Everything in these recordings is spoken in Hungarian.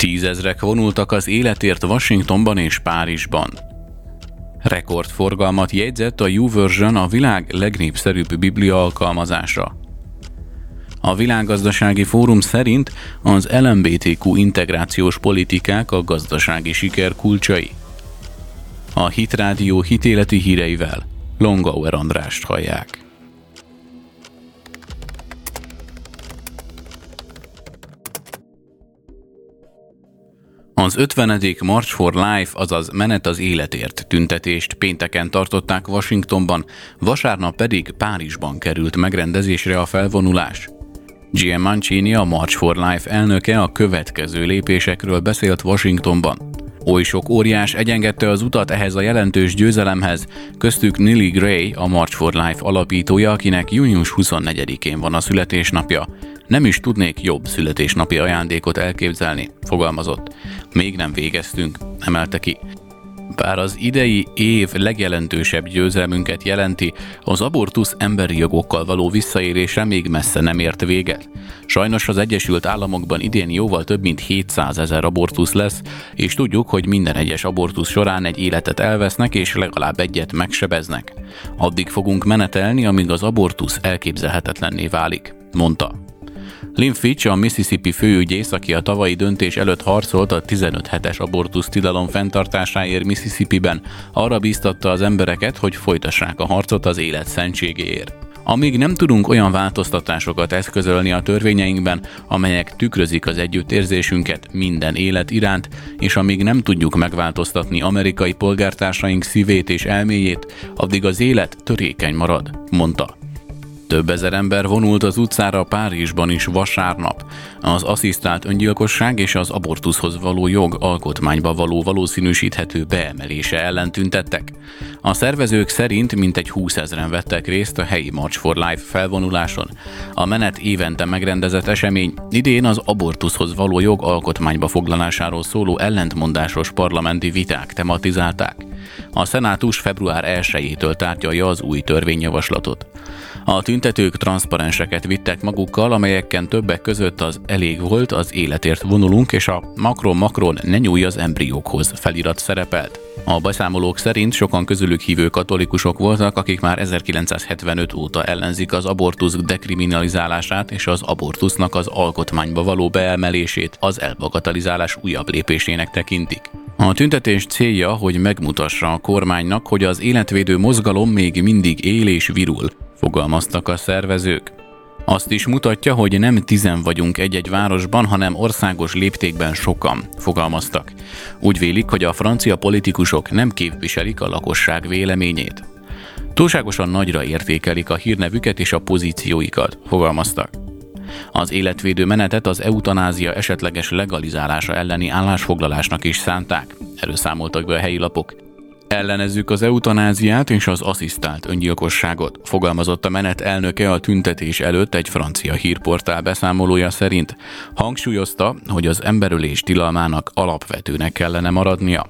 Tízezrek vonultak az életért Washingtonban és Párizsban. Rekordforgalmat jegyzett a YouVersion a világ legnépszerűbb biblia alkalmazása. A Világgazdasági Fórum szerint az LMBTQ integrációs politikák a gazdasági siker kulcsai. A Hitrádió hitéleti híreivel Longauer Andrást hallják. Az 50. March for Life, azaz Menet az életért tüntetést pénteken tartották Washingtonban, vasárnap pedig Párizsban került megrendezésre a felvonulás. GM Mancini, a March for Life elnöke a következő lépésekről beszélt Washingtonban. Oly sok óriás egyengedte az utat ehhez a jelentős győzelemhez, köztük Nili Gray, a March for Life alapítója, akinek június 24-én van a születésnapja. Nem is tudnék jobb születésnapi ajándékot elképzelni, fogalmazott. Még nem végeztünk, emelte ki. Bár az idei év legjelentősebb győzelmünket jelenti, az abortusz emberi jogokkal való visszaélése még messze nem ért véget. Sajnos az Egyesült Államokban idén jóval több mint 700 ezer abortusz lesz, és tudjuk, hogy minden egyes abortusz során egy életet elvesznek és legalább egyet megsebeznek. Addig fogunk menetelni, amíg az abortusz elképzelhetetlenné válik, mondta. Lynn Fitch, a Mississippi főügyész, aki a tavalyi döntés előtt harcolt a 15 hetes abortusz tilalom fenntartásáért Mississippi-ben, arra bíztatta az embereket, hogy folytassák a harcot az élet szentségéért. Amíg nem tudunk olyan változtatásokat eszközölni a törvényeinkben, amelyek tükrözik az együttérzésünket minden élet iránt, és amíg nem tudjuk megváltoztatni amerikai polgártársaink szívét és elméjét, addig az élet törékeny marad, mondta. Több ezer ember vonult az utcára Párizsban is vasárnap. Az asszisztált öngyilkosság és az abortuszhoz való jog alkotmányba való valószínűsíthető beemelése ellen tüntettek. A szervezők szerint mintegy 20 ezeren vettek részt a helyi March for Life felvonuláson. A menet évente megrendezett esemény idén az abortuszhoz való jog alkotmányba foglalásáról szóló ellentmondásos parlamenti viták tematizálták. A szenátus február 1-től tárgyalja az új törvényjavaslatot. A tüntetők transzparenseket vittek magukkal, amelyeken többek között az elég volt, az életért vonulunk, és a Makron-Makron ne nyúlj az embriókhoz felirat szerepelt. A beszámolók szerint sokan közülük hívő katolikusok voltak, akik már 1975 óta ellenzik az abortusz dekriminalizálását és az abortusznak az alkotmányba való beemelését az elbagatalizálás újabb lépésének tekintik. A tüntetés célja, hogy megmutassa a kormánynak, hogy az életvédő mozgalom még mindig él és virul, fogalmaztak a szervezők. Azt is mutatja, hogy nem tizen vagyunk egy-egy városban, hanem országos léptékben sokan, fogalmaztak. Úgy vélik, hogy a francia politikusok nem képviselik a lakosság véleményét. Túlságosan nagyra értékelik a hírnevüket és a pozícióikat, fogalmaztak. Az életvédő menetet az eutanázia esetleges legalizálása elleni állásfoglalásnak is szánták, erről számoltak be a helyi lapok. Ellenezzük az eutanáziát és az asszisztált öngyilkosságot, fogalmazott a menet elnöke a tüntetés előtt egy francia hírportál beszámolója szerint. Hangsúlyozta, hogy az emberölés tilalmának alapvetőnek kellene maradnia.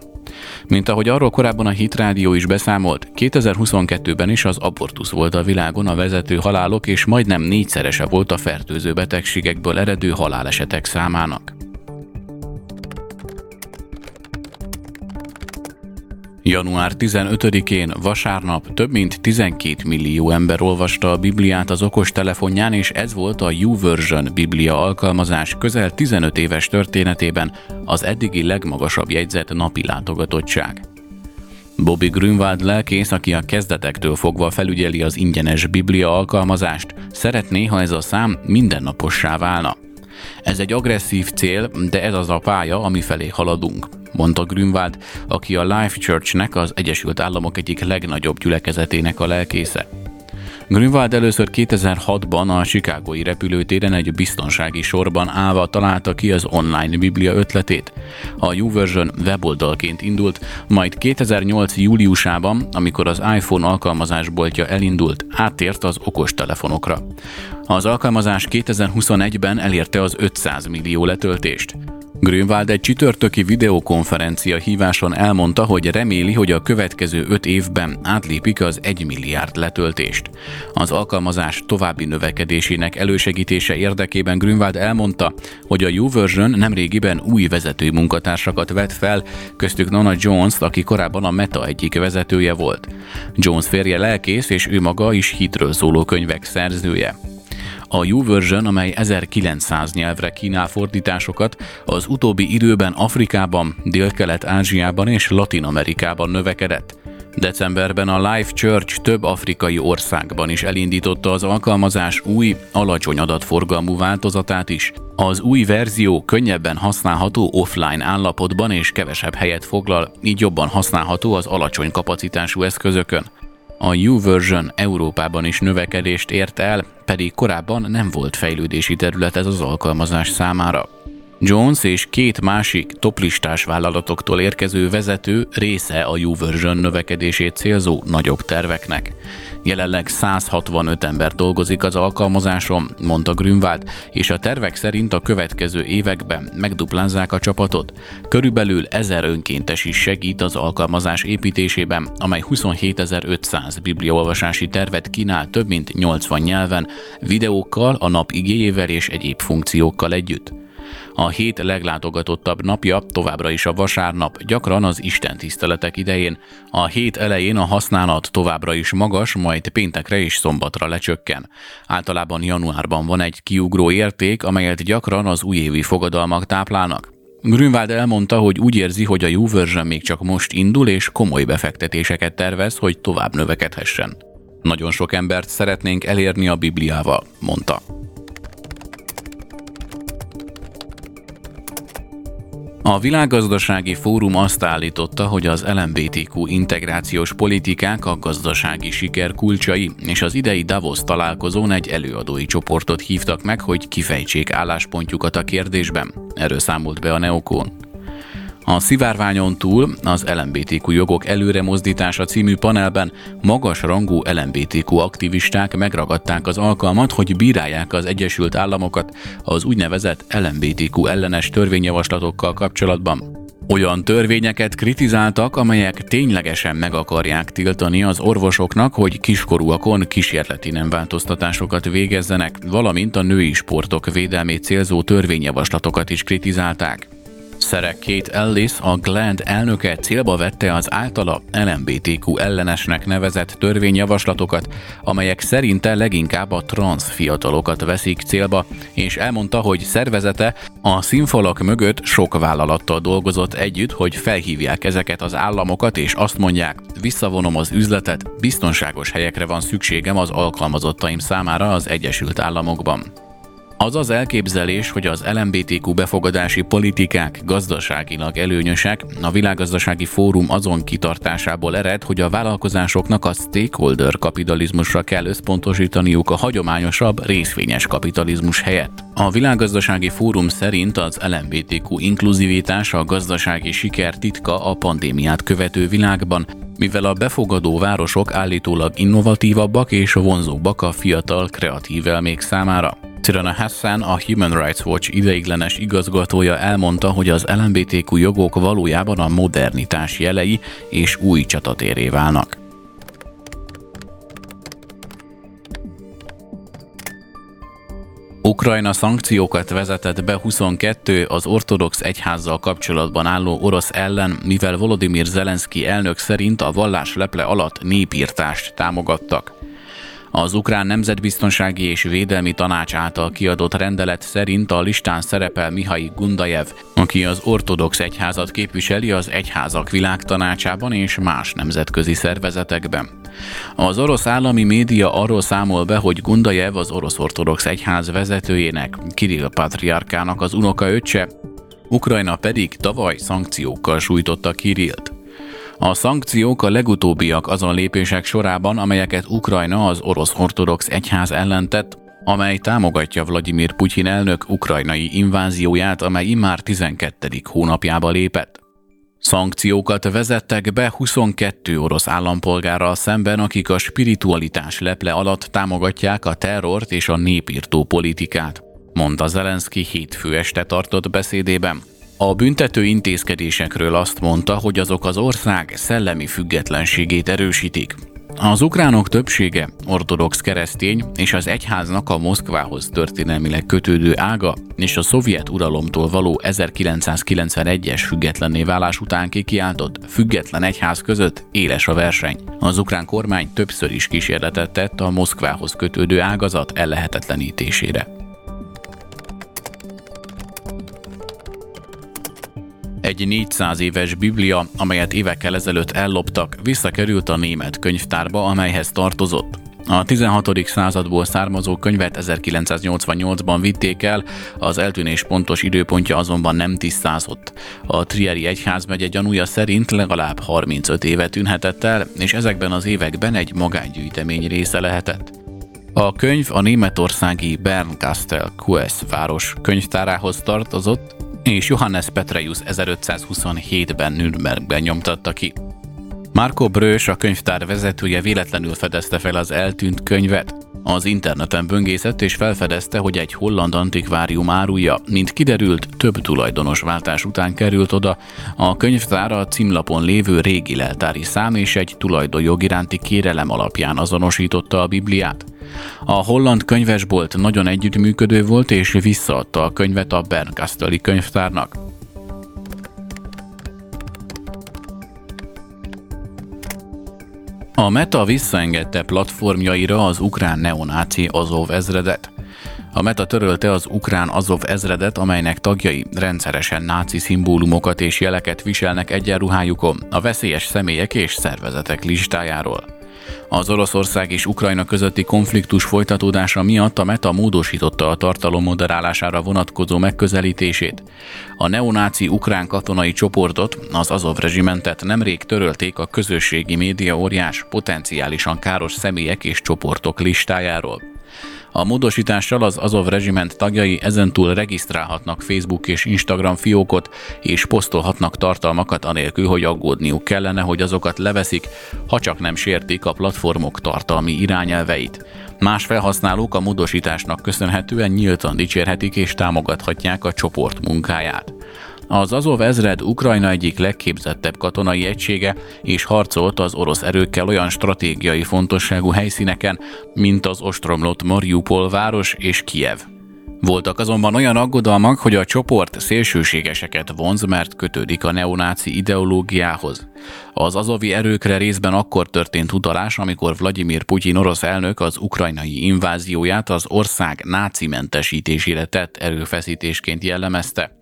Mint ahogy arról korábban a Hit Rádió is beszámolt, 2022-ben is az abortusz volt a világon a vezető halálok, és majdnem négyszerese volt a fertőző betegségekből eredő halálesetek számának. Január 15-én vasárnap több mint 12 millió ember olvasta a Bibliát az okostelefonján, és ez volt a YouVersion Biblia alkalmazás közel 15 éves történetében az eddigi legmagasabb jegyzett napi látogatottság. Bobby Grünwald lelkész, aki a kezdetektől fogva felügyeli az ingyenes Biblia alkalmazást, szeretné, ha ez a szám mindennapossá válna. Ez egy agresszív cél, de ez az a pálya, ami felé haladunk mondta Grünwald, aki a Life Churchnek, az Egyesült Államok egyik legnagyobb gyülekezetének a lelkésze. Grünwald először 2006-ban a Chicagói repülőtéren egy biztonsági sorban állva találta ki az online biblia ötletét. A YouVersion weboldalként indult, majd 2008. júliusában, amikor az iPhone alkalmazásboltja elindult, áttért az okostelefonokra. Az alkalmazás 2021-ben elérte az 500 millió letöltést. Grünwald egy csütörtöki videokonferencia híváson elmondta, hogy reméli, hogy a következő öt évben átlépik az 1 milliárd letöltést. Az alkalmazás további növekedésének elősegítése érdekében Grünwald elmondta, hogy a YouVersion nemrégiben új vezető munkatársakat vett fel, köztük Nona Jones, aki korábban a Meta egyik vezetője volt. Jones férje lelkész, és ő maga is hitről szóló könyvek szerzője. A YouVersion, amely 1900 nyelvre kínál fordításokat, az utóbbi időben Afrikában, Dél-Kelet-Ázsiában és Latin-Amerikában növekedett. Decemberben a Life Church több afrikai országban is elindította az alkalmazás új, alacsony adatforgalmú változatát is. Az új verzió könnyebben használható offline állapotban és kevesebb helyet foglal, így jobban használható az alacsony kapacitású eszközökön. A U-version Európában is növekedést ért el, pedig korábban nem volt fejlődési terület ez az alkalmazás számára. Jones és két másik toplistás vállalatoktól érkező vezető része a YouVersion növekedését célzó nagyobb terveknek. Jelenleg 165 ember dolgozik az alkalmazáson, mondta Grünwald, és a tervek szerint a következő években megduplázzák a csapatot. Körülbelül 1000 önkéntes is segít az alkalmazás építésében, amely 27.500 bibliaolvasási tervet kínál több mint 80 nyelven, videókkal, a nap igéjével és egyéb funkciókkal együtt. A hét leglátogatottabb napja továbbra is a vasárnap, gyakran az Isten tiszteletek idején. A hét elején a használat továbbra is magas, majd péntekre és szombatra lecsökken. Általában januárban van egy kiugró érték, amelyet gyakran az újévi fogadalmak táplálnak. Grünwald elmondta, hogy úgy érzi, hogy a YouVersion még csak most indul, és komoly befektetéseket tervez, hogy tovább növekedhessen. Nagyon sok embert szeretnénk elérni a Bibliával, mondta. A világgazdasági fórum azt állította, hogy az LMBTQ integrációs politikák a gazdasági siker kulcsai, és az idei Davos találkozón egy előadói csoportot hívtak meg, hogy kifejtsék álláspontjukat a kérdésben. Erről számolt be a Neokon. A szivárványon túl az LMBTQ jogok előre mozdítása című panelben magas rangú LMBTQ aktivisták megragadták az alkalmat, hogy bírálják az Egyesült Államokat az úgynevezett LMBTQ ellenes törvényjavaslatokkal kapcsolatban. Olyan törvényeket kritizáltak, amelyek ténylegesen meg akarják tiltani az orvosoknak, hogy kiskorúakon kísérleti nem változtatásokat végezzenek, valamint a női sportok védelmét célzó törvényjavaslatokat is kritizálták. Szerek Kate Ellis, a Gland elnöke célba vette az általa LMBTQ ellenesnek nevezett törvényjavaslatokat, amelyek szerinte leginkább a trans fiatalokat veszik célba, és elmondta, hogy szervezete a színfalak mögött sok vállalattal dolgozott együtt, hogy felhívják ezeket az államokat, és azt mondják, visszavonom az üzletet, biztonságos helyekre van szükségem az alkalmazottaim számára az Egyesült Államokban. Az az elképzelés, hogy az LMBTQ befogadási politikák gazdaságilag előnyösek, a világgazdasági fórum azon kitartásából ered, hogy a vállalkozásoknak a stakeholder kapitalizmusra kell összpontosítaniuk a hagyományosabb részvényes kapitalizmus helyett. A világgazdasági fórum szerint az LMBTQ inkluzivitás a gazdasági siker titka a pandémiát követő világban, mivel a befogadó városok állítólag innovatívabbak és vonzóbbak a fiatal kreatív elmék számára. Tirana Hassan, a Human Rights Watch ideiglenes igazgatója elmondta, hogy az LMBTQ jogok valójában a modernitás jelei és új csatatéré válnak. Ukrajna szankciókat vezetett be 22 az ortodox egyházzal kapcsolatban álló orosz ellen, mivel Volodymyr Zelenszky elnök szerint a vallás leple alatt népírtást támogattak. Az Ukrán Nemzetbiztonsági és Védelmi Tanács által kiadott rendelet szerint a listán szerepel Mihai Gundajev, aki az ortodox egyházat képviseli az egyházak világtanácsában és más nemzetközi szervezetekben. Az orosz állami média arról számol be, hogy Gundajev az orosz ortodox egyház vezetőjének, Kirill patriárkának az unokaöccse, Ukrajna pedig tavaly szankciókkal sújtotta Kirillt. A szankciók a legutóbbiak azon lépések sorában, amelyeket Ukrajna az orosz ortodox egyház ellen tett, amely támogatja Vladimir Putyin elnök ukrajnai invázióját, amely immár 12. hónapjába lépett. Szankciókat vezettek be 22 orosz állampolgárral szemben, akik a spiritualitás leple alatt támogatják a terrort és a népírtó politikát, mondta Zelenszky hétfő este tartott beszédében. A büntető intézkedésekről azt mondta, hogy azok az ország szellemi függetlenségét erősítik. Az ukránok többsége ortodox keresztény, és az egyháznak a Moszkvához történelmileg kötődő ága és a szovjet uralomtól való 1991-es függetlenné válás után kikiáltott független egyház között éles a verseny. Az ukrán kormány többször is kísérletet tett a Moszkvához kötődő ágazat ellehetetlenítésére. Egy 400 éves biblia, amelyet évekkel ezelőtt elloptak, visszakerült a német könyvtárba, amelyhez tartozott. A 16. századból származó könyvet 1988-ban vitték el, az eltűnés pontos időpontja azonban nem tisztázott. A Trieri egyházmegye gyanúja szerint legalább 35 éve tűnhetett el, és ezekben az években egy magángyűjtemény része lehetett. A könyv a németországi Bernkastel Kues város könyvtárához tartozott, és Johannes Petreius 1527-ben Nürnbergben nyomtatta ki. Marco Brős, a könyvtár vezetője véletlenül fedezte fel az eltűnt könyvet. Az interneten böngészett és felfedezte, hogy egy holland antikvárium árulja, mint kiderült, több tulajdonos váltás után került oda. A könyvtár a címlapon lévő régi leltári szám és egy tulajdonjog iránti kérelem alapján azonosította a Bibliát. A holland könyvesbolt nagyon együttműködő volt és visszaadta a könyvet a Bernkasteli könyvtárnak. A Meta visszaengedte platformjaira az ukrán neonáci Azov ezredet. A Meta törölte az ukrán Azov ezredet, amelynek tagjai rendszeresen náci szimbólumokat és jeleket viselnek egyenruhájukon a veszélyes személyek és szervezetek listájáról. Az Oroszország és Ukrajna közötti konfliktus folytatódása miatt a Meta módosította a tartalom moderálására vonatkozó megközelítését. A neonáci ukrán katonai csoportot, az Azov rezsimentet nemrég törölték a közösségi média óriás potenciálisan káros személyek és csoportok listájáról. A módosítással az Azov rezsiment tagjai ezentúl regisztrálhatnak Facebook és Instagram fiókot, és posztolhatnak tartalmakat anélkül, hogy aggódniuk kellene, hogy azokat leveszik, ha csak nem sértik a platformok tartalmi irányelveit. Más felhasználók a módosításnak köszönhetően nyíltan dicsérhetik és támogathatják a csoport munkáját. Az Azov ezred Ukrajna egyik legképzettebb katonai egysége, és harcolt az orosz erőkkel olyan stratégiai fontosságú helyszíneken, mint az ostromlott Mariupol város és Kiev. Voltak azonban olyan aggodalmak, hogy a csoport szélsőségeseket vonz, mert kötődik a neonáci ideológiához. Az azovi erőkre részben akkor történt utalás, amikor Vladimir Putyin orosz elnök az ukrajnai invázióját az ország náci mentesítésére tett erőfeszítésként jellemezte.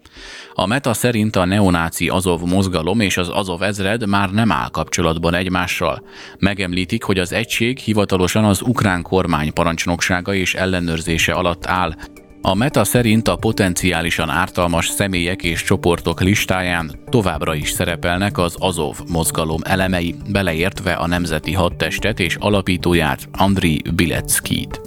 A Meta szerint a neonáci Azov mozgalom és az Azov ezred már nem áll kapcsolatban egymással. Megemlítik, hogy az egység hivatalosan az ukrán kormány parancsnoksága és ellenőrzése alatt áll, a Meta szerint a potenciálisan ártalmas személyek és csoportok listáján továbbra is szerepelnek az Azov mozgalom elemei, beleértve a Nemzeti Hadtestet és alapítóját Andriy Bileckit.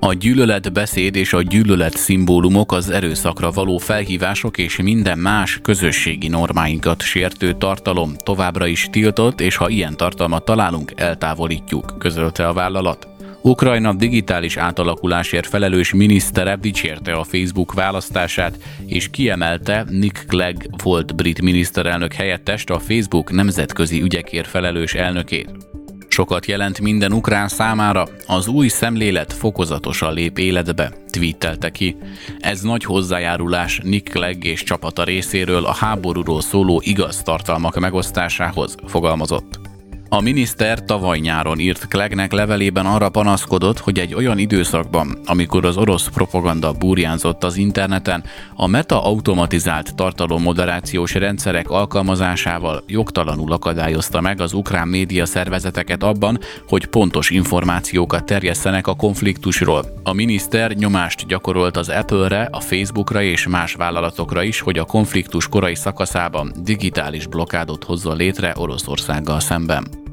A gyűlöletbeszéd és a gyűlölet szimbólumok az erőszakra való felhívások és minden más közösségi normáinkat sértő tartalom továbbra is tiltott, és ha ilyen tartalmat találunk, eltávolítjuk, közölte a vállalat. Ukrajna digitális átalakulásért felelős minisztere dicsérte a Facebook választását, és kiemelte Nick Clegg volt brit miniszterelnök helyettest a Facebook nemzetközi ügyekért felelős elnökét. Sokat jelent minden ukrán számára, az új szemlélet fokozatosan lép életbe, tweetelte ki. Ez nagy hozzájárulás Nick Clegg és csapata részéről a háborúról szóló igaz tartalmak megosztásához, fogalmazott. A miniszter tavaly nyáron írt Klegnek levelében arra panaszkodott, hogy egy olyan időszakban, amikor az orosz propaganda burjánzott az interneten, a meta automatizált tartalommoderációs rendszerek alkalmazásával jogtalanul akadályozta meg az ukrán média szervezeteket abban, hogy pontos információkat terjesszenek a konfliktusról. A miniszter nyomást gyakorolt az Apple-re, a Facebookra és más vállalatokra is, hogy a konfliktus korai szakaszában digitális blokádot hozzon létre Oroszországgal szemben.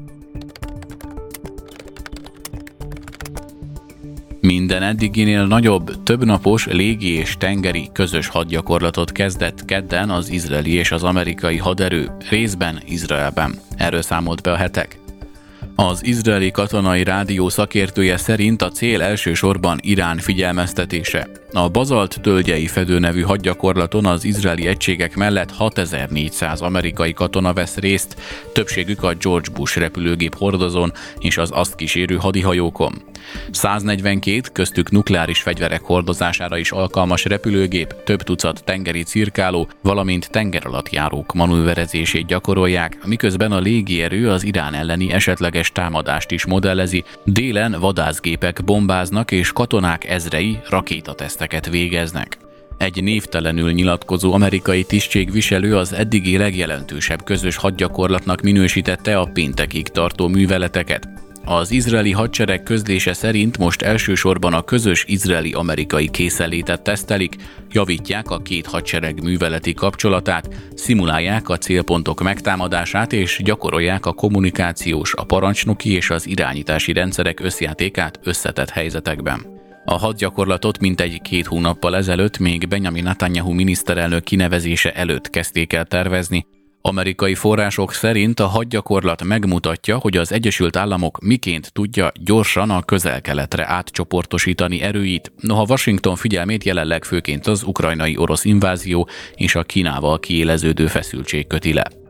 Minden eddiginél nagyobb, többnapos légi és tengeri közös hadgyakorlatot kezdett kedden az izraeli és az amerikai haderő, részben Izraelben. Erről számolt be a hetek. Az izraeli katonai rádió szakértője szerint a cél elsősorban Irán figyelmeztetése. A bazalt tölgyei fedő nevű hadgyakorlaton az izraeli egységek mellett 6400 amerikai katona vesz részt, többségük a George Bush repülőgép hordozón és az azt kísérő hadihajókon. 142, köztük nukleáris fegyverek hordozására is alkalmas repülőgép, több tucat tengeri cirkáló, valamint tengeralattjárók manőverezését gyakorolják, miközben a légierő az Irán elleni esetleges támadást is modellezi, délen vadászgépek bombáznak és katonák ezrei rakétateszteket végeznek. Egy névtelenül nyilatkozó amerikai tisztségviselő az eddigi legjelentősebb közös hadgyakorlatnak minősítette a péntekig tartó műveleteket. Az izraeli hadsereg közlése szerint most elsősorban a közös izraeli-amerikai készenlétet tesztelik, javítják a két hadsereg műveleti kapcsolatát, szimulálják a célpontok megtámadását és gyakorolják a kommunikációs, a parancsnoki és az irányítási rendszerek összjátékát összetett helyzetekben. A hadgyakorlatot mintegy két hónappal ezelőtt még Benjamin Netanyahu miniszterelnök kinevezése előtt kezdték el tervezni, Amerikai források szerint a hadgyakorlat megmutatja, hogy az Egyesült Államok miként tudja gyorsan a közel-keletre átcsoportosítani erőit, noha Washington figyelmét jelenleg főként az ukrajnai orosz invázió és a Kínával kiéleződő feszültség köti le.